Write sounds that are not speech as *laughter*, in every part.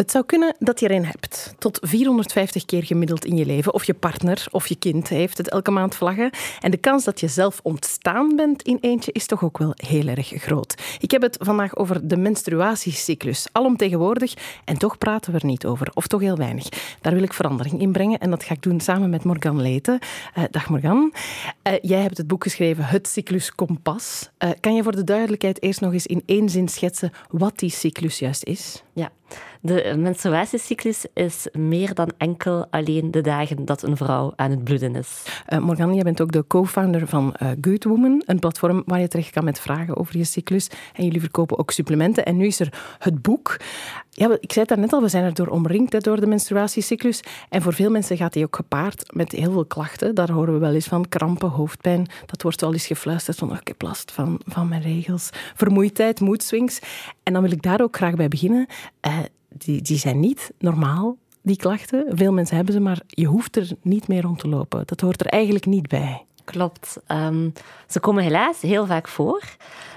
Het zou kunnen dat je er een hebt. Tot 450 keer gemiddeld in je leven. Of je partner of je kind heeft het elke maand vlaggen. En de kans dat je zelf ontstaan bent in eentje is toch ook wel heel erg groot. Ik heb het vandaag over de menstruatiecyclus. Alomtegenwoordig. En toch praten we er niet over. Of toch heel weinig. Daar wil ik verandering in brengen. En dat ga ik doen samen met Morgan Leten. Uh, dag Morgan. Uh, jij hebt het boek geschreven Het Cyclus Kompas. Uh, kan je voor de duidelijkheid eerst nog eens in één zin schetsen wat die cyclus juist is? Ja, de menstruatiecyclus is meer dan enkel alleen de dagen dat een vrouw aan het bloeden is. Uh, Morgan, jij bent ook de co-founder van uh, Good Woman, een platform waar je terecht kan met vragen over je cyclus. En jullie verkopen ook supplementen. En nu is er het boek. Ja, ik zei het daarnet al, we zijn erdoor omringd door de menstruatiecyclus. En voor veel mensen gaat die ook gepaard met heel veel klachten. Daar horen we wel eens van. Krampen, hoofdpijn. Dat wordt wel eens gefluisterd van, oh, ik heb last van, van mijn regels. Vermoeidheid, moedswings. En dan wil ik daar ook graag bij beginnen. Uh, die, die zijn niet normaal, die klachten. Veel mensen hebben ze, maar je hoeft er niet meer rond te lopen. Dat hoort er eigenlijk niet bij. Klopt. Um, ze komen helaas heel vaak voor.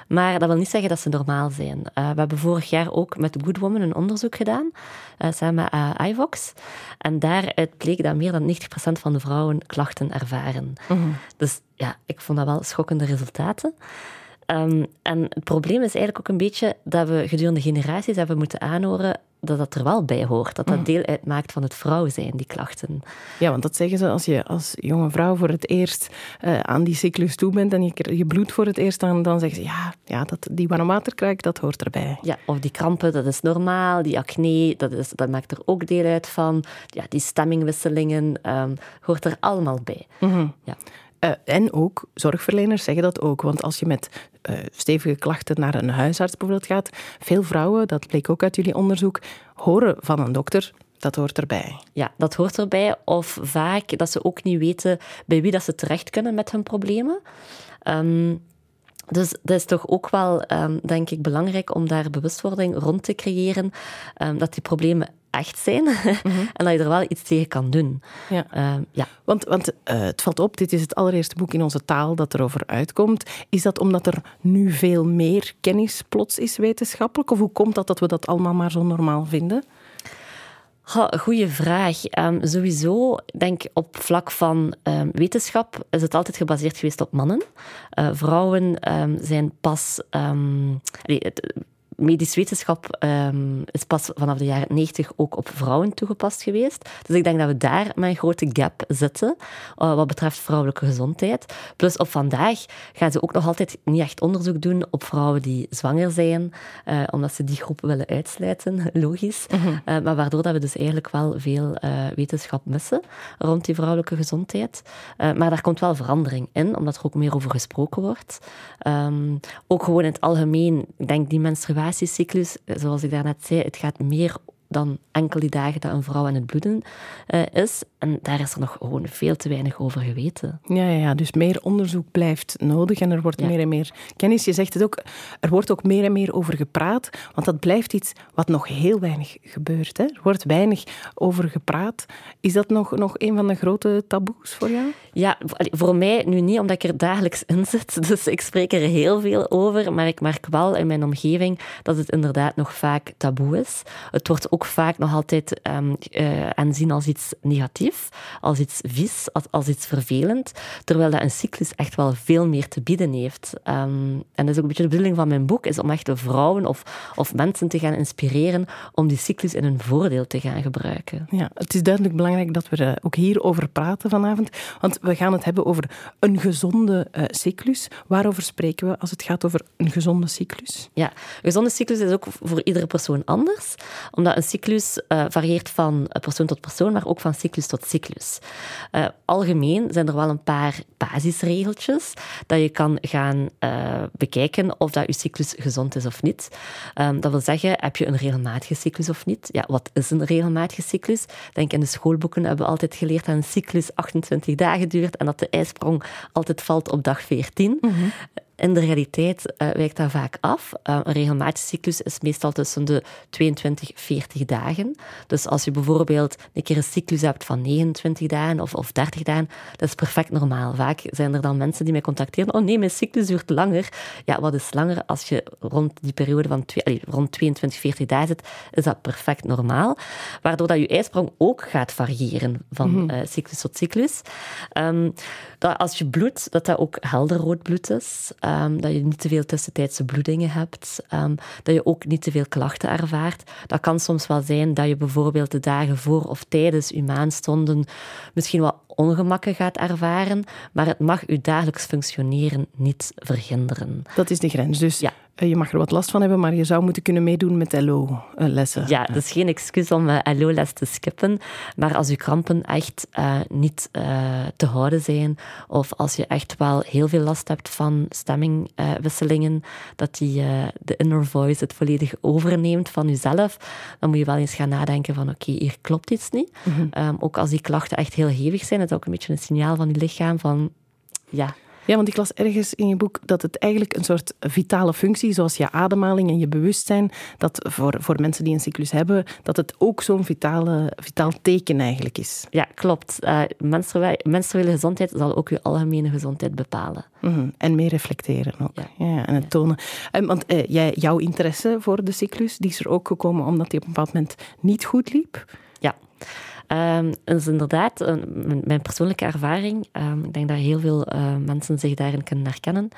Maar dat wil niet zeggen dat ze normaal zijn. Uh, we hebben vorig jaar ook met Good Woman een onderzoek gedaan, uh, samen met uh, iVox. En daaruit bleek dat meer dan 90% van de vrouwen klachten ervaren. Mm -hmm. Dus ja, ik vond dat wel schokkende resultaten. Um, en het probleem is eigenlijk ook een beetje dat we gedurende generaties hebben moeten aanhoren dat dat er wel bij hoort. Dat dat mm. deel uitmaakt van het vrouw zijn, die klachten. Ja, want dat zeggen ze als je als jonge vrouw voor het eerst uh, aan die cyclus toe bent en je, je bloed voor het eerst, dan, dan zeggen ze ja, ja dat, die warm waterkruik, dat hoort erbij. Ja, of die krampen, dat is normaal. Die acne, dat, is, dat maakt er ook deel uit van. Ja, die stemmingwisselingen, um, hoort er allemaal bij. Mm -hmm. ja. Uh, en ook, zorgverleners zeggen dat ook. Want als je met uh, stevige klachten naar een huisarts bijvoorbeeld gaat, veel vrouwen, dat bleek ook uit jullie onderzoek, horen van een dokter dat hoort erbij. Ja, dat hoort erbij. Of vaak dat ze ook niet weten bij wie dat ze terecht kunnen met hun problemen. Um, dus dat is toch ook wel, um, denk ik, belangrijk om daar bewustwording rond te creëren. Um, dat die problemen echt zijn *laughs* -hmm. en dat je er wel iets tegen kan doen. Ja. Uh, ja. Want, want uh, het valt op, dit is het allereerste boek in onze taal dat erover uitkomt. Is dat omdat er nu veel meer kennis plots is wetenschappelijk? Of hoe komt dat dat we dat allemaal maar zo normaal vinden? Goeie vraag. Um, sowieso, denk op vlak van um, wetenschap is het altijd gebaseerd geweest op mannen. Uh, vrouwen um, zijn pas. Het, medisch wetenschap um, is pas vanaf de jaren 90 ook op vrouwen toegepast geweest. Dus ik denk dat we daar met een grote gap zitten uh, wat betreft vrouwelijke gezondheid. Plus op vandaag gaan ze ook nog altijd niet echt onderzoek doen op vrouwen die zwanger zijn, uh, omdat ze die groep willen uitsluiten, *laughs* logisch. Mm -hmm. uh, maar waardoor dat we dus eigenlijk wel veel wetenschap missen rond die vrouwelijke gezondheid. maar daar komt wel verandering in, omdat er ook meer over gesproken wordt. Um, ook gewoon in het algemeen, ik denk die menstruatiecyclus, zoals ik daarnet zei, het gaat meer dan enkel die dagen dat een vrouw aan het bloeden uh, is. En daar is er nog gewoon veel te weinig over geweten. Ja, ja, ja. dus meer onderzoek blijft nodig en er wordt ja. meer en meer kennis. Je zegt het ook, er wordt ook meer en meer over gepraat, want dat blijft iets wat nog heel weinig gebeurt. Hè? Er wordt weinig over gepraat. Is dat nog, nog een van de grote taboes voor jou? Ja, voor mij nu niet, omdat ik er dagelijks in zit. *laughs* Dus ik spreek er heel veel over, maar ik merk wel in mijn omgeving dat het inderdaad nog vaak taboe is. Het wordt ook vaak nog altijd um, uh, aanzien als iets negatiefs, als iets vies, als, als, iets vervelend, terwijl dat een cyclus echt wel veel meer te bieden heeft. Um, en dat is ook een beetje de bedoeling van mijn boek, is om echt de vrouwen of, of mensen te gaan inspireren om die cyclus in hun voordeel te gaan gebruiken. Ja, het is duidelijk belangrijk dat we er ook hierover praten vanavond, want we gaan het hebben over een gezonde uh, cyclus. Waarover spreken we als het gaat over een gezonde cyclus? Ja, een gezonde cyclus is ook voor iedere persoon anders, omdat een cyclus uh, varieert van persoon tot persoon, maar ook van cyclus tot cyclus. Uh, algemeen zijn er wel een paar basisregeltjes dat je kan gaan uh, bekijken of dat je cyclus gezond is of niet. Um, dat wil zeggen, heb je een regelmatige cyclus of niet? Ja, wat is een regelmatige cyclus? Denk in de schoolboeken hebben we altijd geleerd dat een cyclus 28 dagen duurt en dat de ijsprong altijd valt op dag 14. Mm -hmm In de realiteit uh, wijkt dat vaak af. Uh, een regelmatige cyclus is meestal tussen de 22 40 dagen. Dus als je bijvoorbeeld een keer een cyclus hebt van 29 dagen of, of 30 dagen, dat is perfect normaal. Vaak zijn er dan mensen die mij contacteren. Oh nee, mijn cyclus duurt langer. Ja, wat is langer? Als je rond die periode van twee, allez, rond 22, 40 dagen zit, is dat perfect normaal. Waardoor dat je ijsprong ook gaat variëren van mm -hmm. uh, cyclus tot cyclus. Um, dat als je bloedt, dat dat ook helder rood bloed is. Um, dat je niet te veel tussentijdse bloedingen hebt. Um, dat je ook niet te veel klachten ervaart. Dat kan soms wel zijn dat je bijvoorbeeld de dagen voor of tijdens je maanstonden misschien wat ongemakken gaat ervaren, maar het mag je dagelijks functioneren niet verhinderen. Dat is de grens. Dus ja. Eh, je mag er wat last van hebben, maar je zou moeten kunnen meedoen met LO-lessen. Ja, dat is geen excuus om eh, LO-les te skippen. Maar als je krampen echt uh, niet uh, te houden zijn, of als je echt wel heel veel last hebt van stemmingwisselingen, dat die, de inner voice het volledig overneemt van jezelf, dan moet je wel eens gaan nadenken van oké, okay, hier klopt iets niet. Mm -hmm. um, ook als die klachten echt heel hevig zijn, het is ook een beetje een signaal van je lichaam van ja, ja, want ik las ergens in je boek dat het eigenlijk een soort vitale functie, zoals je ademhaling en je bewustzijn, dat voor, voor mensen die een cyclus hebben, dat het ook zo'n vitale, vitaal teken eigenlijk is. Ja, klopt. Uh, menstruele gezondheid zal ook je algemene gezondheid bepalen. Mm -hmm. En meer reflecteren ook. Ja. ja en het tonen. Um, want uh, jij, jouw interesse voor de cyclus, die is er ook gekomen omdat die op een bepaald moment niet goed liep? Ja. Um, is inderdaad een, mijn persoonlijke ervaring. Um, ik denk dat heel veel uh, mensen zich daarin kunnen herkennen.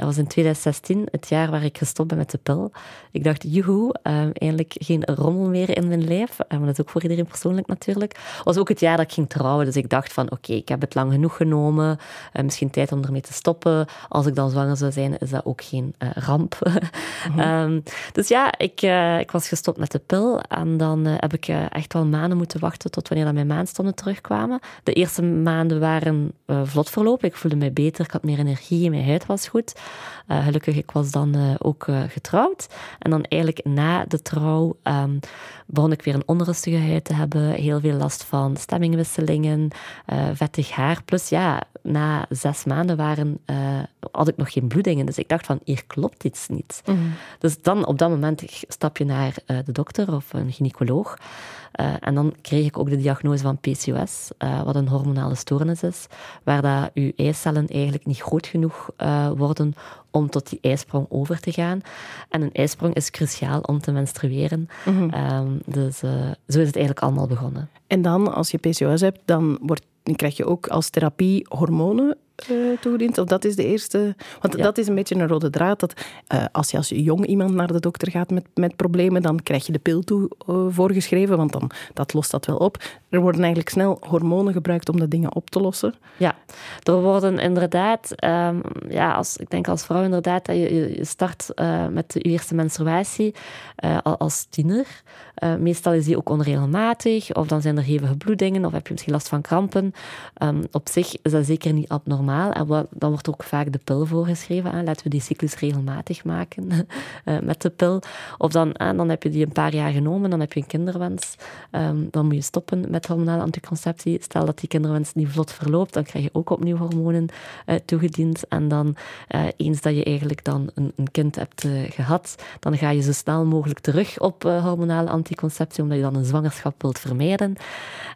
Dat was in 2016, het jaar waar ik gestopt ben met de pil. Ik dacht, joehoe, uh, eindelijk geen rommel meer in mijn lijf. Dat is ook voor iedereen persoonlijk natuurlijk. Het was ook het jaar dat ik ging trouwen, dus ik dacht van, oké, okay, ik heb het lang genoeg genomen. Uh, misschien tijd om ermee te stoppen. Als ik dan zwanger zou zijn, is dat ook geen ramp. Mm -hmm. um, dus ja, ik, ik was gestopt met de pil. En dan heb ik echt wel maanden moeten wachten tot wanneer dat mijn maandstonden terugkwamen. De eerste maanden waren vlot verlopen. Ik voelde me beter, ik had meer energie, mijn huid was goed. Uh, gelukkig, ik was dan uh, ook getrouwd. En dan eigenlijk na de trouw um, begon ik weer een onrustige huid te hebben. Heel veel last van stemmingwisselingen, vettig haar. Plus ja, na zes maanden waren, had ik nog geen bloedingen. Dus ik dacht van, hier klopt iets niet. Mm -hmm. Dus dan op dat moment stap je naar de dokter of een gynaecoloog. Uh, en dan kreeg ik ook de diagnose van PCOS, uh, wat een hormonale stoornis is, waar dat uw eicellen eigenlijk niet groot genoeg uh, worden om tot die ijsprong over te gaan. En een ijsprong is cruciaal om te menstrueren. Mm -hmm. um, dus zo is het eigenlijk allemaal begonnen. En dan, als je PCOS hebt, dan, wordt, dan krijg je ook als therapie hormonen uh, toegediend? Of dat is de eerste... Want ja. dat is een beetje een rode draad. Dat, uh, als je als jong iemand naar de dokter gaat met, met problemen, dan krijg je de pil toe uh, voorgeschreven, want dan, dat lost dat wel op. Er worden eigenlijk snel hormonen gebruikt om de dingen op te lossen. Ja, er worden inderdaad... Um, ja, als, ik denk als vrouw inderdaad dat je, je start met de eerste menstruatie als tiener. meestal is die ook onregelmatig, of dan zijn er hevige bloedingen, of heb je misschien last van krampen. Um, op zich is dat zeker niet abnormaal en dan wordt ook vaak de pil voorgeschreven. Hè. Laten we die cyclus regelmatig maken uh, *laughs* met de pil. Of dan, uh, dan heb je die een paar jaar genomen, dan heb je een kinderwens. Um, dan moet je stoppen met hormonale anticonceptie. Stel dat die kinderwens niet vlot verloopt, dan krijg je ook opnieuw hormonen uh, toegediend. En dan, eens dat je eigenlijk dan een, een kind hebt gehad, dan ga je zo snel mogelijk terug op hormonale anticonceptie, omdat je dan een zwangerschap wilt vermijden.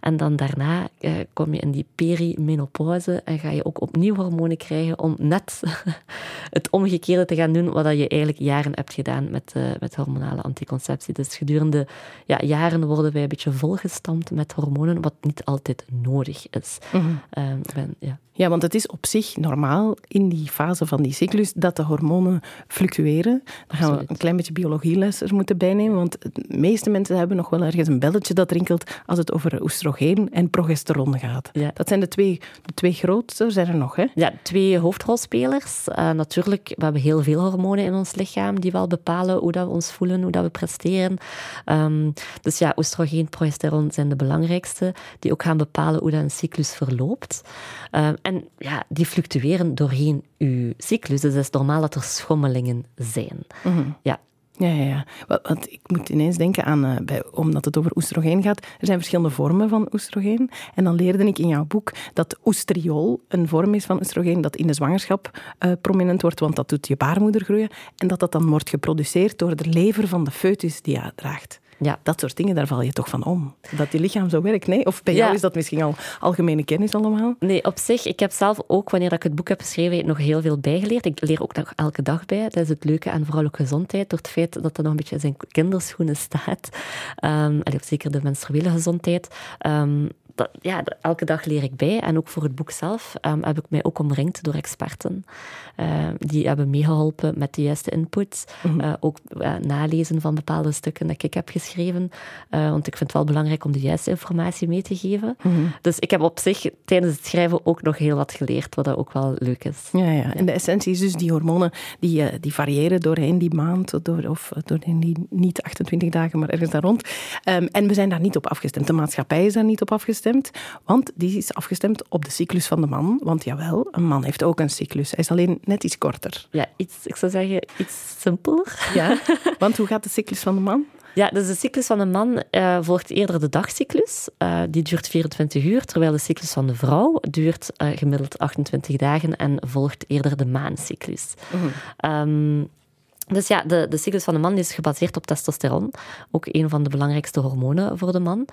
En dan daarna kom je in die perimenopauze en ga je ook opnieuw hormonen krijgen om net *laughs* het omgekeerde te gaan doen wat je eigenlijk jaren hebt gedaan met, uh, met hormonale anticonceptie. Dus gedurende ja, jaren worden wij een beetje volgestampt met hormonen, wat niet altijd nodig is. Mm -hmm. um, ben, ja. Ja, want het is op zich normaal in die fase van die cyclus dat de hormonen fluctueren. Daar gaan we een klein beetje biologieles er moeten bijnemen, want de meeste mensen hebben nog wel ergens een belletje dat rinkelt als het over oestrogeen en progesteron gaat. Ja. Dat zijn de twee, de twee grootste, zijn er nog, hè? Ja, twee hoofdrolspelers. Uh, natuurlijk, we hebben heel veel hormonen in ons lichaam die wel bepalen hoe dat we ons voelen, hoe dat we presteren. Um, dus ja, oestrogeen, progesteron zijn de belangrijkste, die ook gaan bepalen hoe dat een cyclus verloopt. Um, en ja, die fluctueren doorheen uw cyclus. Dus het is normaal dat er schommelingen zijn. Mm -hmm. Ja. Ja, ja, ja. Want ik moet ineens denken aan, uh, bij, omdat het over oestrogeen gaat, er zijn verschillende vormen van oestrogeen. En dan leerde ik in jouw boek dat oestriol een vorm is van oestrogeen dat in de zwangerschap uh, prominent wordt, want dat doet je baarmoeder groeien. En dat dat dan wordt geproduceerd door de lever van de foetus die je draagt. Ja. Dat soort dingen, daar val je toch van om. Dat je lichaam zo werkt, nee? Of bij jou is dat misschien al algemene kennis allemaal? Nee, op zich. Ik heb zelf ook, wanneer ik het boek heb geschreven, nog heel veel bijgeleerd. Ik leer ook nog elke dag bij. Dat is het leuke aan vrouwelijke gezondheid. Door het feit dat dat nog een beetje in zijn kinderschoenen staat. Um, zeker de menstruele gezondheid. Um, dat, ja, elke dag leer ik bij. En ook voor het boek zelf um, heb ik mij ook omringd door experten. Uh, die hebben meegeholpen met de juiste input. Mm -hmm. uh, ook uh, nalezen van bepaalde stukken dat ik heb geschreven. want ik vind het wel belangrijk om de juiste informatie mee te geven. Mm -hmm. Dus ik heb op zich tijdens het schrijven ook nog heel wat geleerd, wat ook wel leuk is. Ja, ja. en de essentie is dus die hormonen die, die variëren doorheen die maand, door, of doorheen die niet 28 dagen, maar ergens daar rond. Um, en we zijn daar niet op afgestemd. De maatschappij is daar niet op afgestemd want die is afgestemd op de cyclus van de man. Want jawel, een man heeft ook een cyclus. Hij is alleen net iets korter. Ja, iets, ik zou zeggen iets simpeler. Ja, *laughs* want hoe gaat de cyclus van de man? Ja, dus de cyclus van de man uh, volgt eerder de dagcyclus. Uh, die duurt 24 uur, terwijl de cyclus van de vrouw duurt uh, gemiddeld 28 dagen en volgt eerder de maancyclus. Mm -hmm. um, dus ja, de, de cyclus van de man is gebaseerd op testosteron. Ook een van de belangrijkste hormonen voor de man.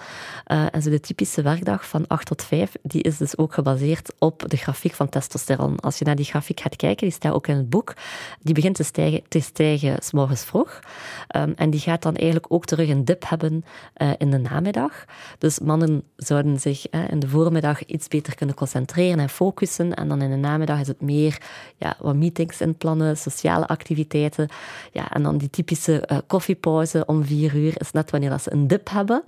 Uh, en zo de typische werkdag van 8 tot 5, die is dus ook gebaseerd op de grafiek van testosteron. Als je naar die grafiek gaat kijken, die staat ook in het boek, die begint te stijgen, te stijgen s morgens vroeg. Um, en die gaat dan eigenlijk ook terug een dip hebben uh, in de namiddag. Dus mannen zouden zich uh, in de voormiddag iets beter kunnen concentreren en focussen. En dan in de namiddag is het meer ja, wat meetings inplannen, sociale activiteiten. Ja, en dan die typische uh, koffiepauze om vier uur is net wanneer dat ze een dip hebben.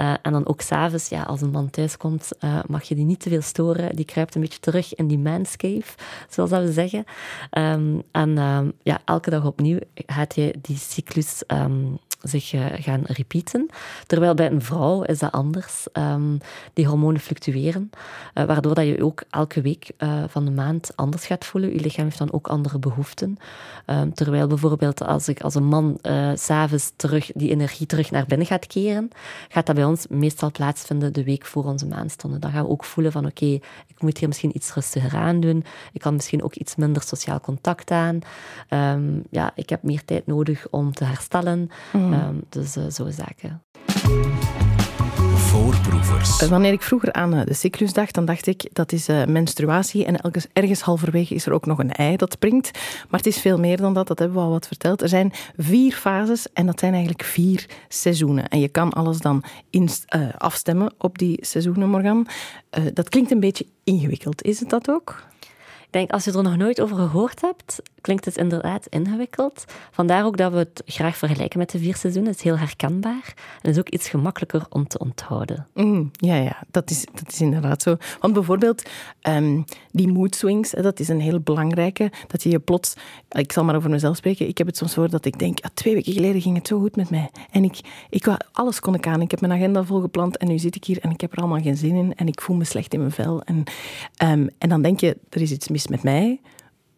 Uh, en dan ook s'avonds, ja, als een man thuis komt, uh, mag je die niet te veel storen. Die kruipt een beetje terug in die man's cave, zoals dat we zeggen. Um, en um, ja, elke dag opnieuw gaat je die cyclus um, zich uh, gaan repeaten. Terwijl bij een vrouw is dat anders. Um, die hormonen fluctueren, uh, waardoor dat je ook elke week uh, van de maand anders gaat voelen. Je lichaam heeft dan ook andere behoeften. Um, terwijl bijvoorbeeld als, ik, als een man s'avonds terug die energie terug naar binnen gaat keren, gaat dat bij ons meestal plaatsvinden de week voor onze maandstonden. Dan gaan we ook voelen van oké, ik moet hier misschien iets rustiger aan doen. Ik kan misschien ook iets minder sociaal contact aan. Um, ja, ik heb meer tijd nodig om te herstellen. Mm. Um, dus uh, zo zaken. Voorproevers. Wanneer ik vroeger aan de cyclus dacht, dan dacht ik dat is uh, menstruatie en ergens, ergens halverwege is er ook nog een ei dat springt. Maar het is veel meer dan dat, dat hebben we al wat verteld. Er zijn vier fases en dat zijn eigenlijk vier seizoenen. En je kan alles dan in, uh, afstemmen op die seizoenen, Morgan. Uh, dat klinkt een beetje ingewikkeld. Is het dat ook? Ik denk, als je er nog nooit over gehoord hebt, klinkt het inderdaad ingewikkeld. Vandaar ook dat we het graag vergelijken met de vier seizoenen. Het is heel herkenbaar en is ook iets gemakkelijker om te onthouden. Mm, ja, ja dat, is, dat is inderdaad zo. Want bijvoorbeeld um, die mood swings, dat is een heel belangrijke. Dat je je plots, ik zal maar over mezelf spreken, ik heb het soms voor dat ik denk, ah, twee weken geleden ging het zo goed met mij. En ik, ik, alles kon ik aan. Ik heb mijn agenda volgepland en nu zit ik hier en ik heb er allemaal geen zin in en ik voel me slecht in mijn vel. En, um, en dan denk je, er is iets mis met mij,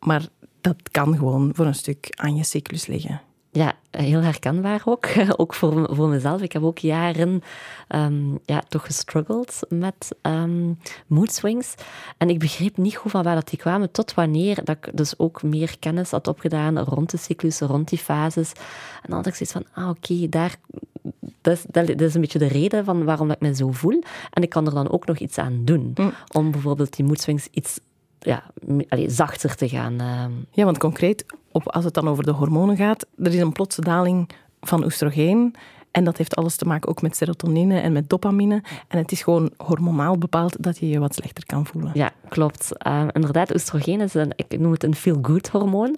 maar dat kan gewoon voor een stuk aan je cyclus liggen. Ja, heel herkenbaar ook. *laughs* ook voor, voor mezelf. Ik heb ook jaren um, ja, toch gestruggeld met um, mood swings. En ik begreep niet goed van waar dat die kwamen, tot wanneer dat ik dus ook meer kennis had opgedaan rond de cyclus, rond die fases. En dan had ik zoiets van, ah oké, okay, daar... Dat is, dat is een beetje de reden van waarom ik me zo voel. En ik kan er dan ook nog iets aan doen. Mm. Om bijvoorbeeld die mood swings iets ja, allez, zachter te gaan. Uh. Ja, want concreet, op, als het dan over de hormonen gaat, er is een plotse daling van oestrogeen. En dat heeft alles te maken ook met serotonine en met dopamine. En het is gewoon hormonaal bepaald dat je je wat slechter kan voelen. Ja, klopt. Uh, inderdaad, oestrogeen is een, ik noem het een feel-good hormoon.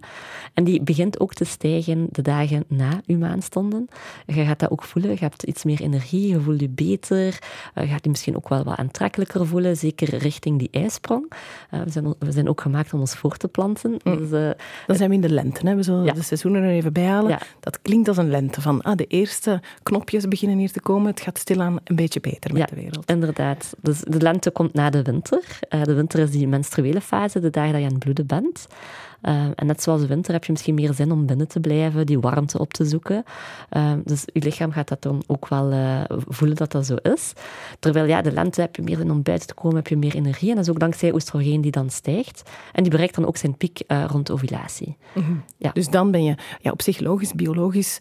En die begint ook te stijgen de dagen na je maanstonden. Je gaat dat ook voelen. Je hebt iets meer energie, je voelt je beter. Uh, je gaat je misschien ook wel wat aantrekkelijker voelen, zeker richting die ijsprong. Uh, we, zijn, we zijn ook gemaakt om ons voor te planten. Mm. Dus, Dan zijn we in de lente. Hè? We zullen ja. de seizoenen er even bij halen. Ja. Dat klinkt als een lente. Van ah, de eerste knopjes beginnen hier te komen. Het gaat stilaan een beetje beter met ja, de wereld. inderdaad. Dus de lente komt na de winter. Uh, de winter is die menstruele fase, de dag dat je aan het bloeden bent. Uh, en net zoals de winter heb je misschien meer zin om binnen te blijven, die warmte op te zoeken. Uh, dus je lichaam gaat dat dan ook wel uh, voelen dat dat zo is. Terwijl ja, de lente heb je meer zin om buiten te komen, heb je meer energie. En dat is ook dankzij oestrogeen die dan stijgt. En die bereikt dan ook zijn piek rond ovulatie. Mm -hmm. ja. Dus dan ben je ja, op zich logisch, biologisch,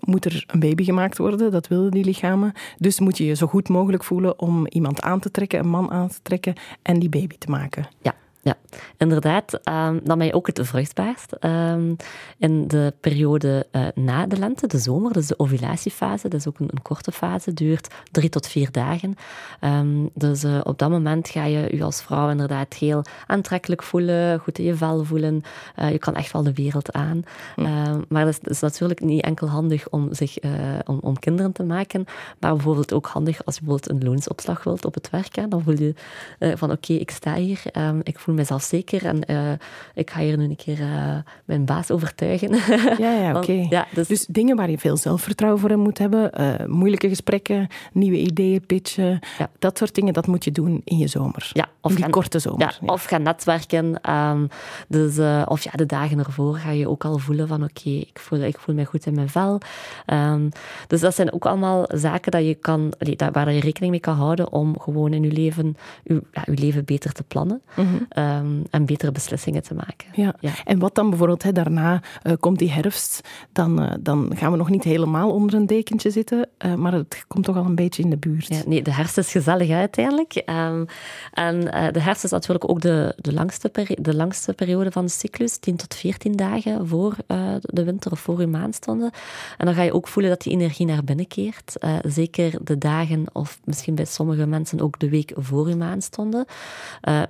moet er een baby gemaakt worden. Dat willen die lichamen. Dus moet je je zo goed mogelijk voelen om iemand aan te trekken, een man aan te trekken en die baby te maken. Ja. Ja, inderdaad. Um, dan ben je ook het vruchtbaarst um, in de periode uh, na de lente, de zomer, dus de ovulatiefase. Dat is ook een, een korte fase, duurt drie tot vier dagen. Um, dus uh, op dat moment ga je je als vrouw inderdaad heel aantrekkelijk voelen, goed in je vel voelen. Uh, je kan echt wel de wereld aan. Hm. maar dat is, is, natuurlijk niet enkel handig om, zich, om, om, kinderen te maken, maar bijvoorbeeld ook handig als je bijvoorbeeld een loonsopslag wilt op het werk. Hè. Dan voel je van oké, okay, ik sta hier, ik voel mezelf zeker en uh, ik ga hier nu een keer uh, mijn baas overtuigen. *laughs* Ja, ja oké. Okay. Ja, dus... dus... dingen waar je veel zelfvertrouwen voor moet hebben, uh, moeilijke gesprekken, nieuwe ideeën pitchen, ja. dat soort dingen, dat moet je doen in je zomer. Ja, of in die gaan, korte zomer. Ja, Of gaan netwerken. Um, dus, of ja, de dagen ervoor ga je ook al voelen van oké, okay, ik, voel, ik voel me goed in mijn vel. Um, dus dat zijn ook allemaal zaken dat je kan, waar je rekening mee kan houden om gewoon in je leven, je, je leven beter te plannen. Mm -hmm. Um, en betere beslissingen te maken. Ja. ja. En wat dan bijvoorbeeld, hè, daarna uh, komt die herfst, dan, uh, dan gaan we nog niet helemaal onder een dekentje zitten, uh, maar het komt toch al een beetje in de buurt. Ja, nee, de herfst is gezellig uiteindelijk. Um, en de herfst is natuurlijk ook de, de, langste de langste periode van de cyclus, 10 tot 14 dagen voor de winter of voor uw maandstonden. En dan ga je ook voelen dat die energie naar binnen keert. zeker de dagen, of misschien bij sommige mensen ook de week voor uw maandstonden.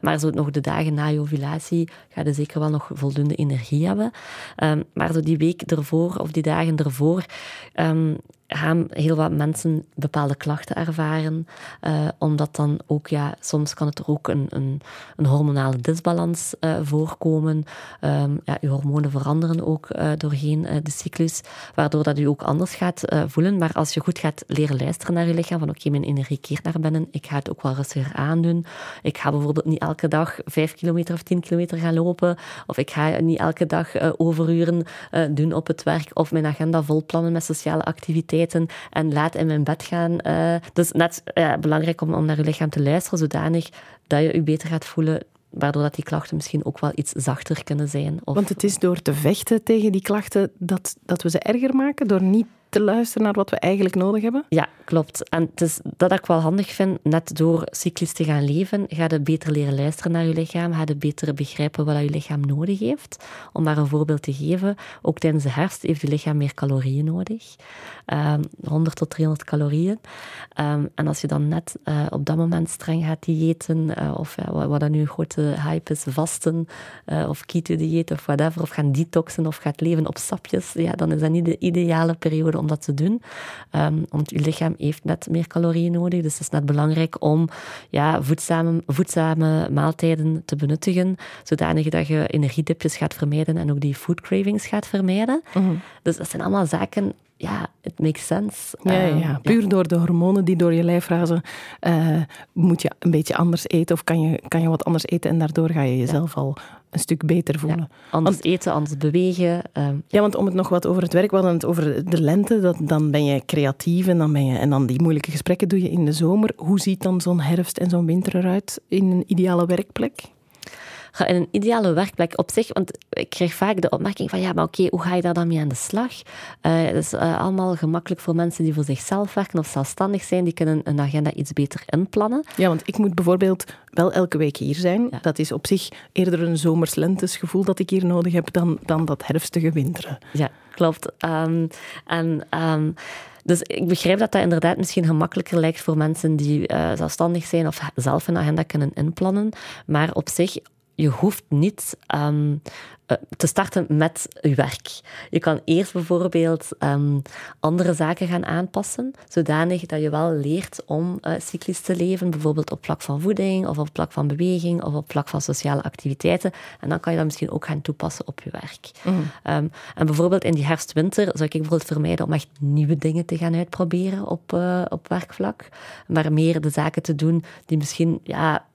maar zo nog de dagen na je ovulatie ga je zeker wel nog voldoende energie hebben. Um, maar zo die week ervoor of die dagen ervoor um, gaan heel wat mensen bepaalde klachten ervaren. Uh, omdat dan ook, ja, soms kan het er ook een, een, een hormonale disbalans uh, voorkomen. Um, ja, je hormonen veranderen ook uh, doorheen de cyclus, waardoor dat u ook anders gaat voelen. Maar als je goed gaat leren luisteren naar je lichaam, van oké, mijn energie keert naar binnen, ik ga het ook wel rustiger aandoen. Ik ga bijvoorbeeld niet elke dag vijf kilometer of tien kilometer gaan lopen, of ik ga niet elke dag overuren doen op het werk, of mijn agenda volplannen met sociale activiteiten en laat in mijn bed gaan. Dus net belangrijk om, om naar je lichaam te luisteren, zodanig dat je je beter gaat voelen waardoor dat die klachten misschien ook wel iets zachter kunnen zijn. Of... Want het is door te vechten tegen die klachten dat, dat we ze erger maken, door niet te luisteren naar wat we eigenlijk nodig hebben? Ja, klopt. En het is dat ik wel handig vind, net door cyclisch te gaan leven, ga je beter leren luisteren naar je lichaam, ga je beter begrijpen wat je lichaam nodig heeft. Om maar een voorbeeld te geven, ook tijdens de herfst heeft je lichaam meer calorieën nodig. Um, ehm, 100 tot 300 calorieën. Um, en als je dan net uh, op dat moment streng gaat diëten, uh, of wat, wat dan nu een grote hype is, vasten, of keto-dieet of whatever, of gaan detoxen of gaat leven op sapjes, ja, dan is dat niet de ideale periode om dat te doen. Um, want je lichaam heeft net meer calorieën nodig. Dus het is net belangrijk om ja, voedzame, voedzame maaltijden te benuttigen. Zodanig dat je energiedipjes gaat vermijden en ook die food cravings gaat vermijden. Mhm. Dus dat zijn allemaal zaken ja, it makes sense. Ja, ja, ja. Ehm, puur door de hormonen die door je lijf razen, uh, moet je een beetje anders eten of kan je, kan je wat anders eten en daardoor ga je jezelf al een stuk beter voelen. anders eten, anders bewegen. Uh, ja, want om het nog wat over het werk, we hadden het over de lente, dat, dan ben je creatief en dan, ben je, en dan die moeilijke gesprekken doe je in de zomer. Hoe ziet dan zo'n herfst en zo'n winter eruit in een ideale werkplek? In een ideale werkplek op zich, want ik krijg vaak de opmerking van ja, maar oké, hoe ga je daar dan mee aan de slag? Uh, het is uh, allemaal gemakkelijk voor mensen die voor zichzelf werken of zelfstandig zijn, die kunnen een agenda iets beter inplannen. Ja, want ik moet bijvoorbeeld wel elke week hier zijn. Dat is op zich eerder een zomers-lentes gevoel dat ik hier nodig heb dan, dan dat herfstige winteren. Ja, klopt. Um, en... Um, dus ik begrijp dat dat inderdaad misschien gemakkelijker lijkt voor mensen die uh, zelfstandig zijn of zelf een agenda kunnen inplannen. Maar op zich, je hoeft niet um, te starten met je werk. Je kan eerst bijvoorbeeld um, andere zaken gaan aanpassen, zodanig dat je wel leert om uh, cyclisch te leven, bijvoorbeeld op vlak van voeding, of op vlak van beweging, of op vlak van sociale activiteiten. En dan kan je dat misschien ook gaan toepassen op je werk. Mm. Um, en bijvoorbeeld in die herfst-winter zou ik bijvoorbeeld vermijden om echt nieuwe dingen te gaan uitproberen op, uh, op werkvlak, maar meer de zaken te doen die misschien ja,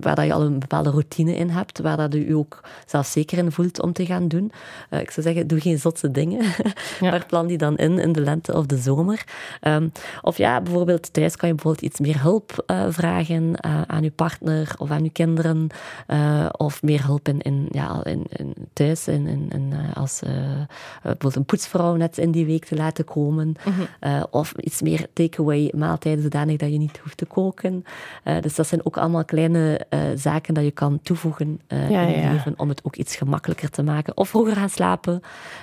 waar dat je al een bepaalde routine in hebt, waar dat je je ook zelf zeker in voelt om te gaan doen. Uh, ik zou zeggen, doe geen zotse dingen, *laughs* ja. maar plan die dan in in de lente of de zomer. Um, of ja, bijvoorbeeld thuis kan je bijvoorbeeld iets meer hulp uh, vragen uh, aan je partner of aan je kinderen, of meer hulp in, in, ja, in, in thuis, in, in, in als bijvoorbeeld een poetsvrouw net in die week te laten komen, -hmm. of iets meer takeaway maaltijden zodanig dat je niet hoeft te koken. dus dat zijn ook allemaal kleine uh, zaken dat je kan toevoegen uh, ja, in je ja. leven om het ook iets gemakkelijker te maken. Of vroeger gaan slapen,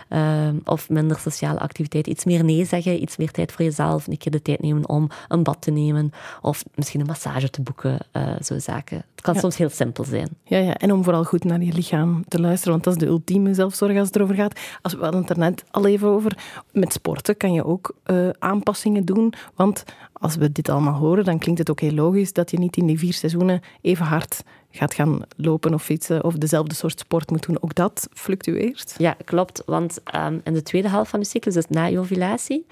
uh, of minder sociale activiteit. Iets meer nee zeggen, iets meer tijd voor jezelf. Een keer de tijd nemen om een bad te nemen, of misschien een massage te boeken. Uh, zo zaken. Het kan ja. soms heel simpel zijn. Ja, ja, en om vooral goed naar je lichaam te luisteren, want dat is de ultieme zelfzorg als het erover gaat. Als we hadden het er net al even over. Met sporten kan je ook aanpassingen doen, want als we dit allemaal horen, dan klinkt het ook heel logisch dat je niet in die vier seizoenen even hard gaat gaan lopen of fietsen of dezelfde soort sport moet doen. Ook dat fluctueert? Ja, klopt. Want um, in de tweede helft van de cyclus, dus na je ovulatie,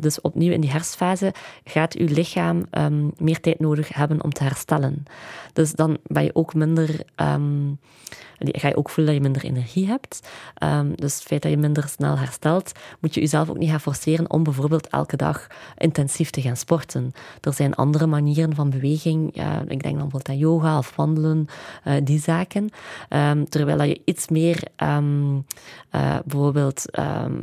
dus opnieuw in die herfstfase, gaat je lichaam um, meer tijd nodig hebben om te herstellen. Dus dan ben je ook minder... Um, ga je ook voelen dat je minder energie hebt. Um, dus het feit dat je minder snel herstelt, moet je jezelf ook niet gaan forceren om bijvoorbeeld elke dag intensief te gaan sporten. Er zijn andere manieren van beweging. Ik denk dan bijvoorbeeld aan yoga of wandelen, uh, die zaken. Um, terwijl dat je iets meer um, uh, bijvoorbeeld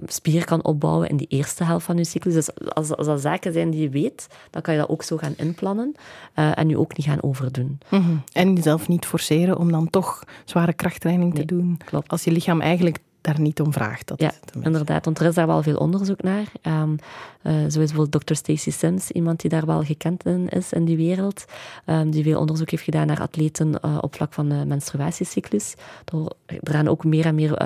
spier kan opbouwen in die eerste helft van je cyclus. Dus als, als dat zaken zijn die je weet, dan kan je dat ook zo gaan inplannen uh, en je ook niet gaan overdoen. -hmm. En jezelf niet forceren om dan toch zware krachttraining nee, te doen. Klopt. Als je lichaam eigenlijk daar niet om vraagt. Dat ja, inderdaad, want er is daar wel veel onderzoek naar. Um, uh, zo is bijvoorbeeld Dr. Stacy Sims, iemand die daar wel gekend in is in die wereld, um, die veel onderzoek heeft gedaan naar atleten uh, op vlak van de menstruatiecyclus. Er gaan ook meer en meer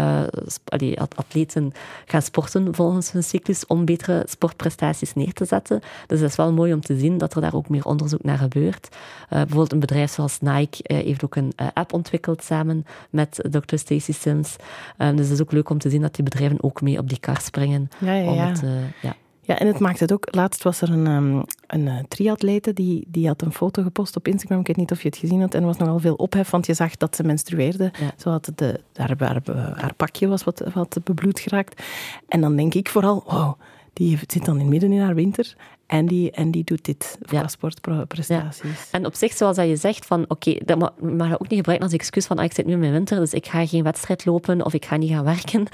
allee, atleten gaan sporten volgens hun cyclus om betere sportprestaties neer te zetten. Dus het is wel mooi om te zien dat er daar ook meer onderzoek naar gebeurt. bijvoorbeeld een bedrijf zoals Nike heeft ook een app ontwikkeld samen met Dr. Stacy Sims. Um, dus het is ook leuk om te zien dat die bedrijven ook mee op die kar springen. Ja, ja, ja. Het, uh, ja. Ja, en het maakt het ook. Laatst was er een, um, een uh, triatlete die, die had een foto gepost op Instagram. Ik weet niet of je het gezien had. En er was nogal veel ophef, want je zag dat ze menstrueerde. Ja. Zo had de, haar, haar, haar, pakje was wat, wat bebloed geraakt. En dan denk ik vooral, wow, die zit dan in midden in haar winter. En die, en die doet dit voor ja. sportprestaties. Ja. En op zich, zoals dat je zegt, van oké, okay, dat mag, mag je ook niet gebruiken als excuus van ah, ik zit nu in mijn winter, dus ik ga geen wedstrijd lopen of ik ga niet gaan werken.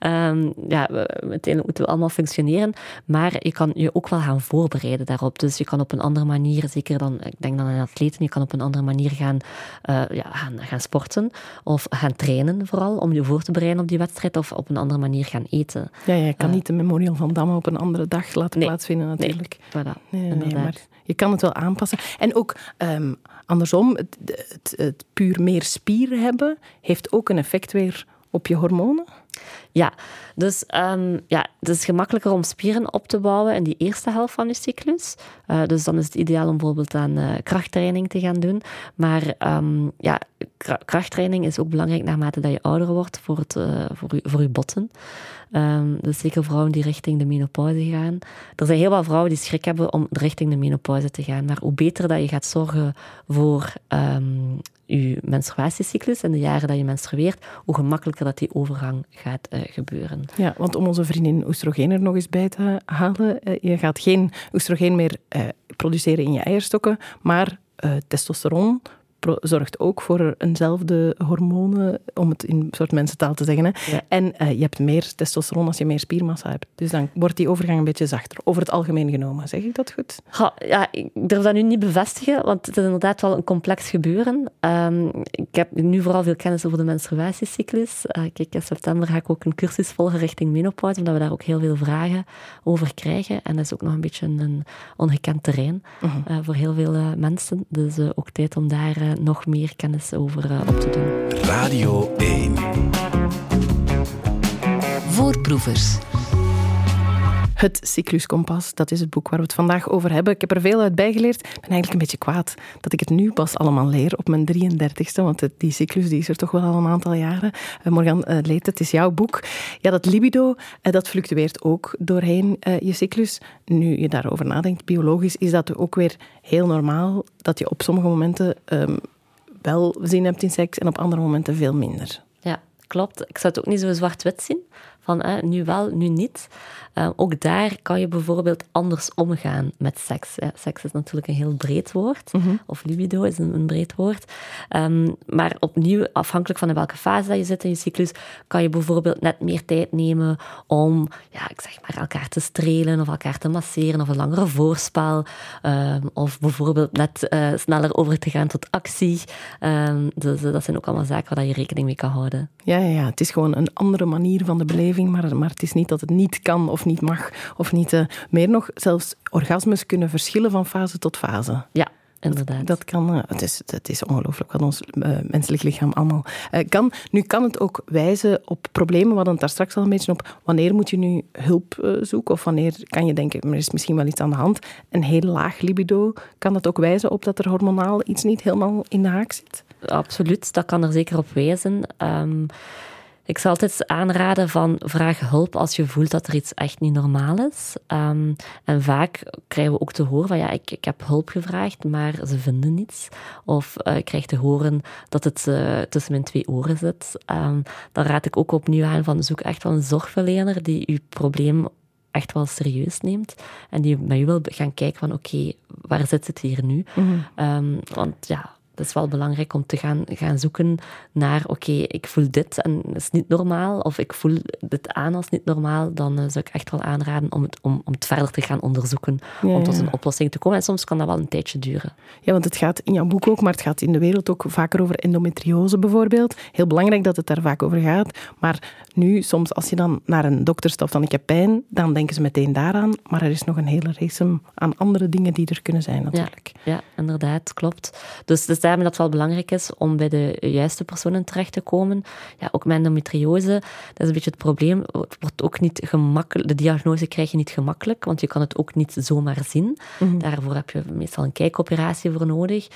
Um, *laughs* ja, uiteindelijk moeten we allemaal functioneren. Maar je kan je ook wel gaan voorbereiden daarop. Dus je kan op een andere manier, zeker dan, ik denk dan aan atleten, je kan op een andere manier gaan, uh, ja, gaan, gaan sporten of gaan trainen vooral, om je voor te bereiden op die wedstrijd of op een andere manier gaan eten. Ja, ja je kan uh, niet de Memorial van Damme op een andere dag laten nee, plaatsvinden natuurlijk. Nee. Voilà, nee, nee, maar je kan het wel aanpassen. En ook um, andersom, het, het, het, puur meer spieren hebben, heeft ook een effect weer op je hormonen? Ja, dus um, ja, het is gemakkelijker om spieren op te bouwen in die eerste helft van je cyclus. Uh, dus dan is het ideaal om bijvoorbeeld aan uh, krachttraining te gaan doen. Maar um, ja, krachttraining is ook belangrijk naarmate dat je ouder wordt voor, het, uh, voor, je, voor je botten. Um, dus zeker vrouwen die richting de menopauze gaan. Er zijn heel veel vrouwen die schrik hebben om richting de menopauze te gaan. Maar hoe beter dat je gaat zorgen voor je menstruatiecyclus en de jaren dat je menstrueert, hoe gemakkelijker dat die overgang gaat uh, gebeuren. Ja, want om onze vriendin oestrogeen er nog eens bij te halen, uh, je gaat geen oestrogeen meer uh, produceren in je eierstokken, maar testosteron zorgt ook voor eenzelfde hormonen, om het in soort mensentaal te zeggen. Hè. Ja. En uh, je hebt meer testosteron als je meer spiermassa hebt. Dus dan wordt die overgang een beetje zachter. Over het algemeen genomen, zeg ik dat goed? Ha, ja, ik durf dat nu niet bevestigen, want het is inderdaad wel een complex gebeuren. Um, ik heb nu vooral veel kennis over de menstruatiecyclus. Uh, kijk, in september ga ik ook een cursus volgen richting menopauze, omdat we daar ook heel veel vragen over krijgen. En dat is ook nog een beetje een ongekend terrein uh -huh. uh, voor heel veel mensen. Dus ook tijd om daar nog meer kennis over uh, op te doen. Radio 1. Voorproevers. Het Cycluskompas, dat is het boek waar we het vandaag over hebben. Ik heb er veel uit bijgeleerd. Ik ben eigenlijk een beetje kwaad dat ik het nu pas allemaal leer op mijn 33ste, want die cyclus die is er toch wel al een aantal jaren. Uh, Morgan uh, Leet, het is jouw boek. Ja, dat libido, uh, dat fluctueert ook doorheen je cyclus. Nu je daarover nadenkt, biologisch, is dat ook weer heel normaal dat je op sommige momenten um, wel zin hebt in seks en op andere momenten veel minder. Ja, klopt. Ik zou het ook niet zo zwart-wit zien van nu wel, nu niet. Uh, ook daar kan je bijvoorbeeld anders omgaan met seks. seks is natuurlijk een heel breed woord, mm of libido is een, een breed woord. Um, maar opnieuw, afhankelijk van in welke fase dat je zit in je cyclus, kan je bijvoorbeeld net meer tijd nemen om, ja, ik zeg maar, elkaar te strelen of elkaar te masseren of een langere voorspel. Um, of bijvoorbeeld net uh, sneller over te gaan tot actie. Um, dus uh, dat zijn ook allemaal zaken waar je rekening mee kan houden. Ja, ja, ja, het is gewoon een andere manier van de beleving maar, maar het is niet dat het niet kan of niet mag of niet. Uh, meer nog, zelfs orgasmes kunnen verschillen van fase tot fase. Ja. Inderdaad. Dat, kan, uh, het, is, het is ongelooflijk wat ons uh, menselijk lichaam allemaal kan. Nu kan het ook wijzen op problemen, we hadden het daar straks al een beetje op. Wanneer moet je nu hulp zoeken? Of wanneer kan je denken, er is misschien wel iets aan de hand. Een heel laag libido, kan dat ook wijzen op dat er hormonaal iets niet helemaal in de haak zit? Absoluut, dat kan er zeker op wijzen. Um, ik zal altijd aanraden van vraag hulp als je voelt dat er iets echt niet normaal is. Um, en vaak krijgen we ook te horen van ja, ik, ik heb hulp gevraagd, maar ze vinden niets. Of uh, ik krijg te horen dat het uh, tussen mijn twee oren zit. Um, dan raad ik ook opnieuw aan van zoek echt wel een zorgverlener die je probleem echt wel serieus neemt en die met je wil gaan kijken van oké, waar zit het hier nu? Mm -hmm. um, want ja, dat is wel belangrijk om te gaan, gaan zoeken naar, oké, ik voel dit en het is niet normaal, of ik voel dit aan als niet normaal, dan uh, zou ik echt wel aanraden om het, om, om het verder te gaan onderzoeken, om tot een oplossing te komen. En soms kan dat wel een tijdje duren. Ja, want het gaat in jouw boek ook, maar het gaat in de wereld ook vaker over endometriose bijvoorbeeld. Heel belangrijk dat het daar vaak over gaat. Maar nu, soms als je dan naar een dokter stapt van ik heb pijn, dan denken ze meteen daaraan. Maar er is nog een hele race aan andere dingen die er kunnen zijn natuurlijk. Ja, ja inderdaad, klopt. Dus, dus daarom dat het wel belangrijk is om bij de juiste personen terecht te komen. Ja, ook met endometriose, dat is een beetje het probleem. Het wordt ook niet gemakkelijk, de diagnose krijg je niet gemakkelijk, want je kan het ook niet zomaar zien. Mhm. Daarvoor heb je meestal een kijkoperatie voor nodig.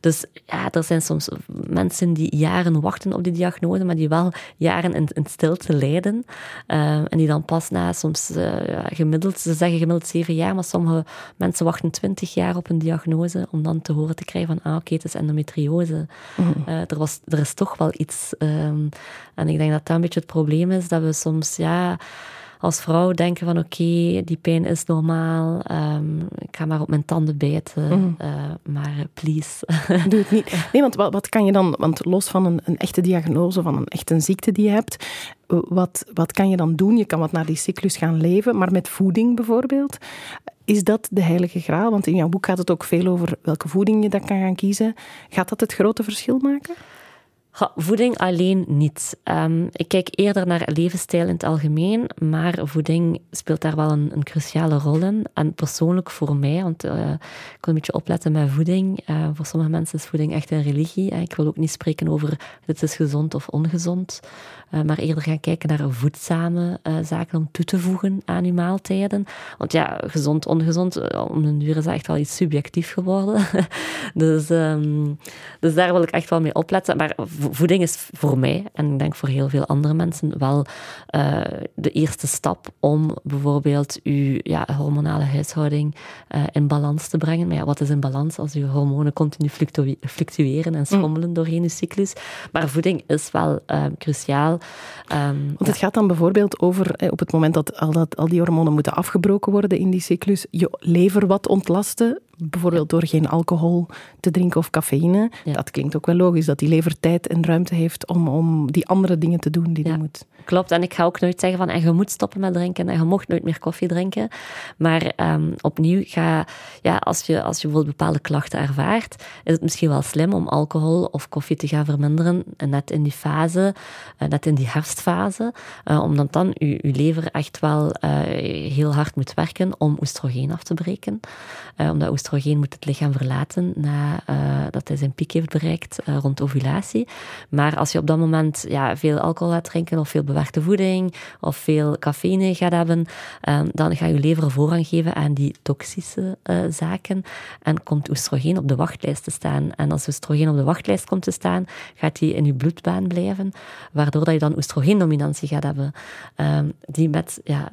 Dus ja, er zijn soms mensen die jaren wachten op die diagnose, maar die wel jaren in, in stilte lijden. Uh, en die dan pas na soms uh, gemiddeld, ze zeggen gemiddeld zeven jaar, maar sommige mensen wachten twintig jaar op een diagnose om dan te horen te krijgen van, ah oké, okay, het is endometriose. Mm. Uh, er, was, er is toch wel iets. Um, en ik denk dat dat een beetje het probleem is, dat we soms, ja als vrouw denken van oké, die pijn is normaal, um, ik ga maar op mijn tanden bijten, mm. uh, maar please. *laughs* Doe het niet. *laughs* Nee, want wat, wat kan je dan, want los van een, een echte diagnose, van een echte ziekte die je hebt, wat, wat kan je dan doen? Je kan wat naar die cyclus gaan leven, maar met voeding bijvoorbeeld. Is dat de heilige graal? Want in jouw boek gaat het ook veel over welke voeding je dan kan gaan kiezen. Gaat dat het grote verschil maken? Voeding alleen niet. Um, ik kijk eerder naar levensstijl in het algemeen, maar voeding speelt daar wel een, een cruciale rol in. En persoonlijk voor mij, want uh, ik wil een beetje opletten met voeding. Uh, voor sommige mensen is voeding echt een religie. Ik wil ook niet spreken over dit is gezond of ongezond, uh, maar eerder gaan kijken naar voedzame zaken om toe te voegen aan uw maaltijden. Want ja, gezond, ongezond, om een duur is dat echt wel iets subjectief geworden. *laughs* dus, um, dus daar wil ik echt wel mee opletten. Maar voeding is voor mij, en ik denk voor heel veel andere mensen, wel uh, de eerste stap om bijvoorbeeld uw ja, hormonale huishouding uh, in balans te brengen. Maar ja, wat is in balans als uw hormonen continu fluctueren en schommelen mm. doorheen uw cyclus? Maar voeding is wel uh, cruciaal. Um, Want het gaat dan bijvoorbeeld over, op het moment dat al, dat al die hormonen moeten afgebroken worden in die cyclus, je lever wat ontlasten, bijvoorbeeld door geen alcohol te drinken of cafeïne. Dat klinkt ook wel logisch, dat die lever tijd en ruimte heeft om, om die andere dingen te doen die ja. die moet. Klopt, en ik ga ook nooit zeggen van en je moet stoppen met drinken en je mocht nooit meer koffie drinken. Maar um, opnieuw, ga, ja, als, je, als je bijvoorbeeld bepaalde klachten ervaart, is het misschien wel slim om alcohol of koffie te gaan verminderen, net in die fase, uh, net in die herfstfase, uh, omdat dan je, je lever echt wel uh, heel hard moet werken om oestrogeen af te breken. omdat oestrogeen moet het lichaam verlaten nadat hij zijn piek heeft bereikt rond ovulatie. Maar als je op dat moment ja, veel alcohol gaat drinken of veel bewerkte voeding of veel cafeïne gaat hebben, um, dan ga je lever voorrang geven aan die toxische uh, zaken en komt oestrogeen op de wachtlijst te staan. En als oestrogeen op de wachtlijst komt te staan, gaat die in je bloedbaan blijven, waardoor dat je dan oestrogeendominantie gaat hebben, um, die met, ja,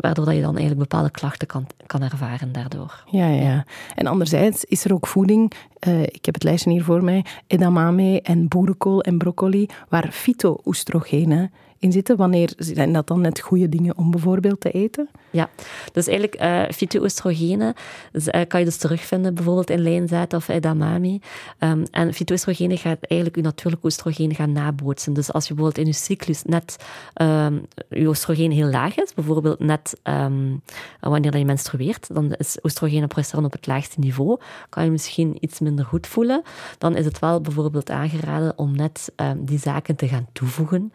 waardoor dat je dan eigenlijk bepaalde klachten kan, kan ervaren daardoor. Ja, ja. Ja, en anderzijds is er ook voeding, uh, ik heb het lijstje hier voor mij, edamame en boerenkool en broccoli, waar fyto-oestrogenen in zitten? Wanneer zijn dat dan net goede dingen om bijvoorbeeld te eten? Ja, dus eigenlijk uh, fytoestrogenen uh, kan je dus terugvinden bijvoorbeeld in lijnzaad of edamame. Um, en fytoestrogenen gaat eigenlijk je natuurlijke oestrogeen gaan nabootsen. Dus als je bijvoorbeeld in je cyclus net um, je oestrogeen heel laag is, bijvoorbeeld net um, wanneer je menstrueert, dan is oestrogeen en progesteron op het laagste niveau, kan je misschien iets minder goed voelen. Dan is het wel bijvoorbeeld aangeraden om net die zaken te gaan toevoegen.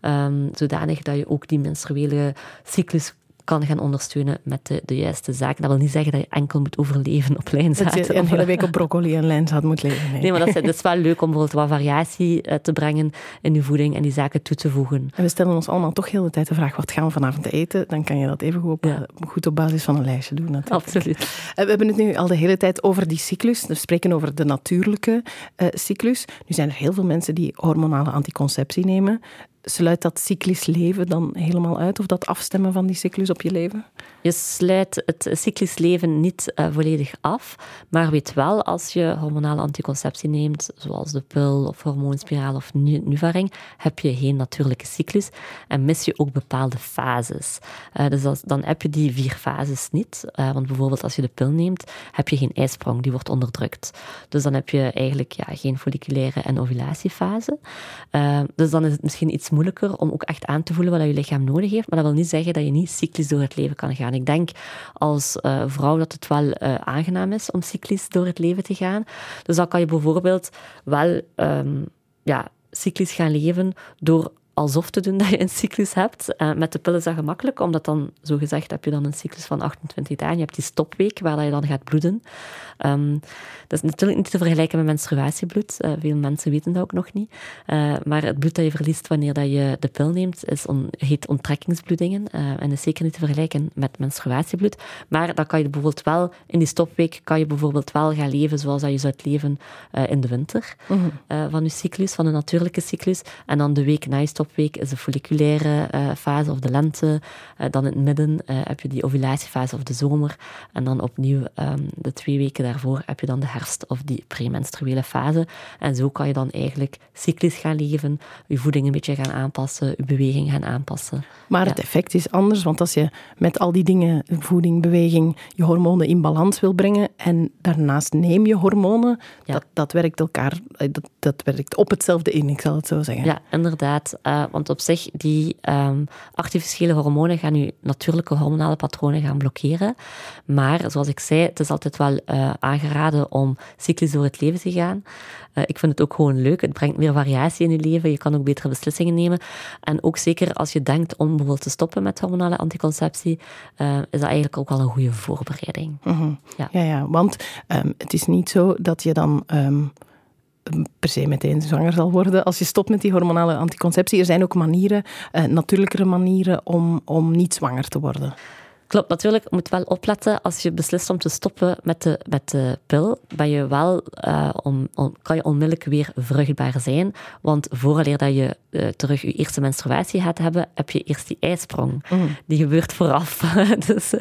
Um, zodanig dat je ook die menstruele cyclus kan gaan ondersteunen met de, de juiste zaken. Dat wil niet zeggen dat je enkel moet overleven op lijnzaad. Dat je een hele week op broccoli en lijnzaad moet leven. Nee, maar dat is, dat is, wel leuk om bijvoorbeeld wat variatie eh, te brengen in je voeding en die zaken toe te voegen. En we stellen ons allemaal toch heel de tijd de vraag, wat gaan we vanavond eten? Dan kan je dat even goed op, ja. goed op basis van een lijstje doen. Natuurlijk. Absoluut. Eh, we hebben het nu al de hele tijd over die cyclus. We spreken over de natuurlijke uh, cyclus. Nu zijn er heel veel mensen die hormonale anticonceptie nemen sluit dat cyclisch leven dan helemaal uit? Of dat afstemmen van die cyclus op je leven? Je sluit het cyclisch leven niet uh, volledig af, maar weet wel, als je hormonale anticonceptie neemt, zoals de pil of hormoonspiraal of Nuvaring, heb je geen natuurlijke cyclus en mis je ook bepaalde fases. Uh, dus dan heb je die vier fases niet. Uh, want bijvoorbeeld als je de pil neemt, heb je geen ijsprong, die wordt onderdrukt. Dus dan heb je eigenlijk ja, geen folliculaire en ovulatiefase. dus dan is het misschien iets moeilijker om ook echt aan te voelen wat je lichaam nodig heeft, maar dat wil niet zeggen dat je niet cyclisch door het leven kan gaan. Ik denk als uh, vrouw dat het wel uh, aangenaam is om cyclisch door het leven te gaan. Dus dan kan je bijvoorbeeld wel um, ja, cyclisch gaan leven door alsof te doen dat je een cyclus hebt. Uh, met de pillen is dat gemakkelijk, omdat dan, zo gezegd, heb je dan een cyclus van 28 dagen. Je hebt die stopweek, waar je dan gaat bloeden. Um, dat is natuurlijk niet te vergelijken met menstruatiebloed. Uh, veel mensen weten dat ook nog niet. Uh, maar het bloed dat je verliest wanneer dat je de pil neemt, is on, heet onttrekkingsbloedingen. en is zeker niet te vergelijken met menstruatiebloed. Maar dan kan je bijvoorbeeld wel, in die stopweek, kan je bijvoorbeeld wel gaan leven zoals dat je zou leven in de winter. Mm -hmm. van je cyclus, van een natuurlijke cyclus. En dan de week na je stop week is de folliculaire uh, fase of de lente. Uh, dan in het midden uh, heb je die ovulatiefase of de zomer. En dan opnieuw um, de twee weken daarvoor heb je dan de herfst of die premenstruele fase. En zo kan je dan eigenlijk cyclisch gaan leven, je voeding een beetje gaan aanpassen, je beweging gaan aanpassen. Maar ja. het effect is anders, want als je met al die dingen, voeding, beweging, je hormonen in balans wil brengen en daarnaast neem je hormonen, ja. dat, dat werkt elkaar, dat, dat werkt op hetzelfde in, ik zal het zo zeggen. Ja, inderdaad. Uh, want op zich, die um, artificiële hormonen gaan je natuurlijke hormonale patronen gaan blokkeren. Maar zoals ik zei, het is altijd wel uh, aangeraden om cyclisch door het leven te gaan. Uh, ik vind het ook gewoon leuk. Het brengt meer variatie in je leven. Je kan ook betere beslissingen nemen. En ook zeker als je denkt om bijvoorbeeld te stoppen met hormonale anticonceptie, is dat eigenlijk ook al een goede voorbereiding. Mm -hmm. ja. ja. Ja, want um, het is niet zo dat je dan. Um per se meteen zwanger zal worden als je stopt met die hormonale anticonceptie. Er zijn ook manieren, uh, natuurlijkere manieren om, om niet zwanger te worden. Klopt, natuurlijk. Je moet wel opletten als je beslist om te stoppen met de, met de pil. Ben je wel, uh, on, on, kan je onmiddellijk weer vruchtbaar zijn. Want vooraleer dat je uh, terug je eerste menstruatie gaat hebben, heb je eerst die ijsprong. Mm. Die gebeurt vooraf. *laughs* dus uh,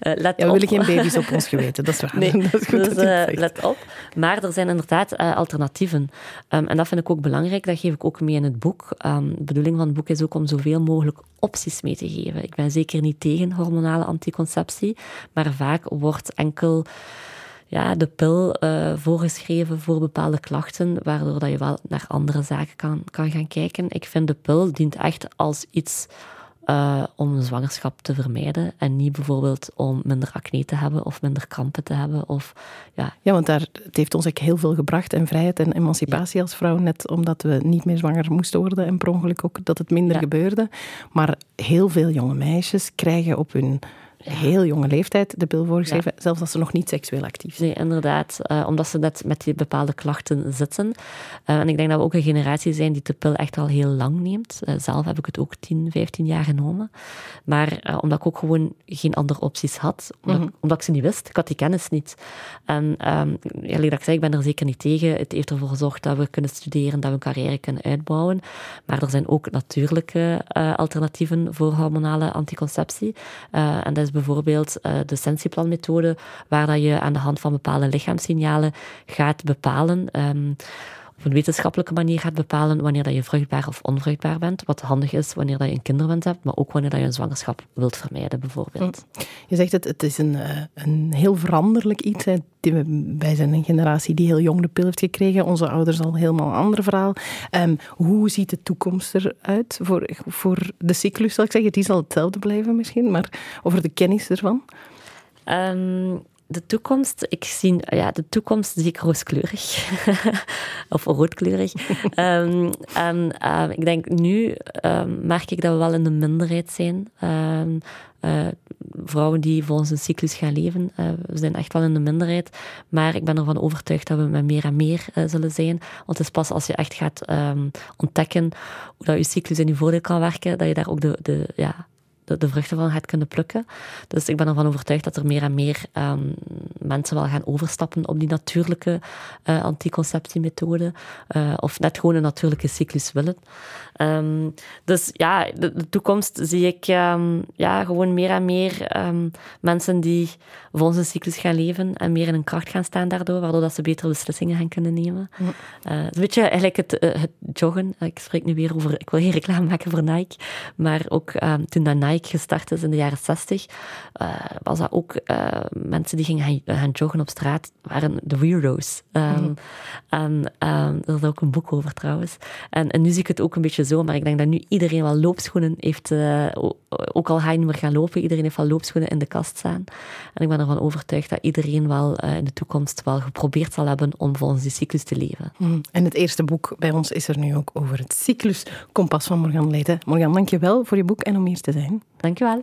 let ja, we willen geen baby's op *laughs* ons geweten, dat is waar. Nee, *laughs* dat is goed dus let op. Maar er zijn inderdaad alternatieven. Um, en dat vind ik ook belangrijk. Dat geef ik ook mee in het boek. Um, de bedoeling van het boek is ook om zoveel mogelijk opties mee te geven. Ik ben zeker niet tegen hormonale anticonceptie, maar vaak wordt enkel ja, de pil uh, voorgeschreven voor bepaalde klachten, waardoor dat je wel naar andere zaken kan, kan gaan kijken. Ik vind de pil dient echt als iets uh, om een zwangerschap te vermijden en niet bijvoorbeeld om minder acne te hebben of minder krampen te hebben. Of, ja. ja, want daar, het heeft ons ook heel veel gebracht en vrijheid en emancipatie ja. als vrouw, net omdat we niet meer zwanger moesten worden en per ongeluk ook dat het minder ja. gebeurde. Maar heel veel jonge meisjes krijgen op hun. Heel jonge leeftijd de pil voorgeschreven, ja. zelfs als ze nog niet seksueel actief zijn. Nee, inderdaad. Uh, omdat ze net met die bepaalde klachten zitten. Uh, en ik denk dat we ook een generatie zijn die de pil echt al heel lang neemt. Uh, zelf heb ik het ook 10, 15 jaar genomen. Maar omdat ik ook gewoon geen andere opties had. Omdat, mm -hmm. omdat, ik ze niet wist. Ik had die kennis niet. En um, dat ik zei, ik ben er zeker niet tegen. Het heeft ervoor gezorgd dat we kunnen studeren, dat we een carrière kunnen uitbouwen. Maar er zijn ook natuurlijke alternatieven voor hormonale anticonceptie. en dat is bijvoorbeeld de Sensieplan-methode, waar dat je aan de hand van bepaalde lichaamssignalen gaat bepalen um, op een wetenschappelijke manier gaat bepalen wanneer dat je vruchtbaar of onvruchtbaar bent. Wat handig is wanneer dat je een kinderwens hebt, maar ook wanneer dat je een zwangerschap wilt vermijden, bijvoorbeeld. Hm. Je zegt het, het is een, eh, een heel veranderlijk iets. Hè. Wij zijn een generatie die heel jong de pil heeft gekregen. Onze ouders al helemaal een ander verhaal. Um, hoe ziet de toekomst eruit voor, voor de cyclus, zal ik zeggen? Die zal hetzelfde blijven misschien, maar over de kennis ervan? Um, de toekomst, ik zie, ja, de toekomst zie ik rooskleurig. *laughs* of roodkleurig. um, *laughs* en uh, ik denk nu um, merk ik dat we wel in de minderheid zijn. Um, uh, vrouwen die volgens een cyclus gaan leven. Uh, we zijn echt wel in de minderheid. Maar ik ben ervan overtuigd dat we met meer en meer uh, zullen zijn. Want het is pas als je echt gaat ontdekken hoe dat je cyclus in je voordeel kan werken, dat je daar ook de, de ja, de, de, vruchten van gaat kunnen plukken. Dus ik ben ervan overtuigd dat er meer en meer um, mensen wel gaan overstappen op die natuurlijke uh, anticonceptiemethode. Uh, of net gewoon een natuurlijke cyclus willen. Um, dus ja, de, de, toekomst zie ik um, ja, gewoon meer en meer mensen die volgens een cyclus gaan leven en meer in hun kracht gaan staan daardoor, waardoor dat ze betere beslissingen gaan kunnen nemen. Ja. Uh, een beetje eigenlijk het, het joggen. Ik spreek nu weer over, ik wil geen reclame maken voor Nike, maar ook toen dat Nike gestart is in de jaren 60, uh, eh, was dat ook uh, mensen die gingen gaan, joggen op straat, waren de weirdo's. Um, mm. En um, er is ook een boek over trouwens. En, en, nu zie ik het ook een beetje zo, maar ik denk dat nu iedereen wel loopschoenen heeft, uh, ook al ga je niet meer gaan lopen, iedereen heeft wel loopschoenen in de kast staan. En ik ben ervan overtuigd dat iedereen wel in de toekomst wel geprobeerd zal hebben om volgens die cyclus te leven. Mm. En het eerste boek bij ons is er nu ook over het cycluskompas van Morgan Leiden. Morgan, dank je wel voor je boek en om hier te zijn. Dankjewel.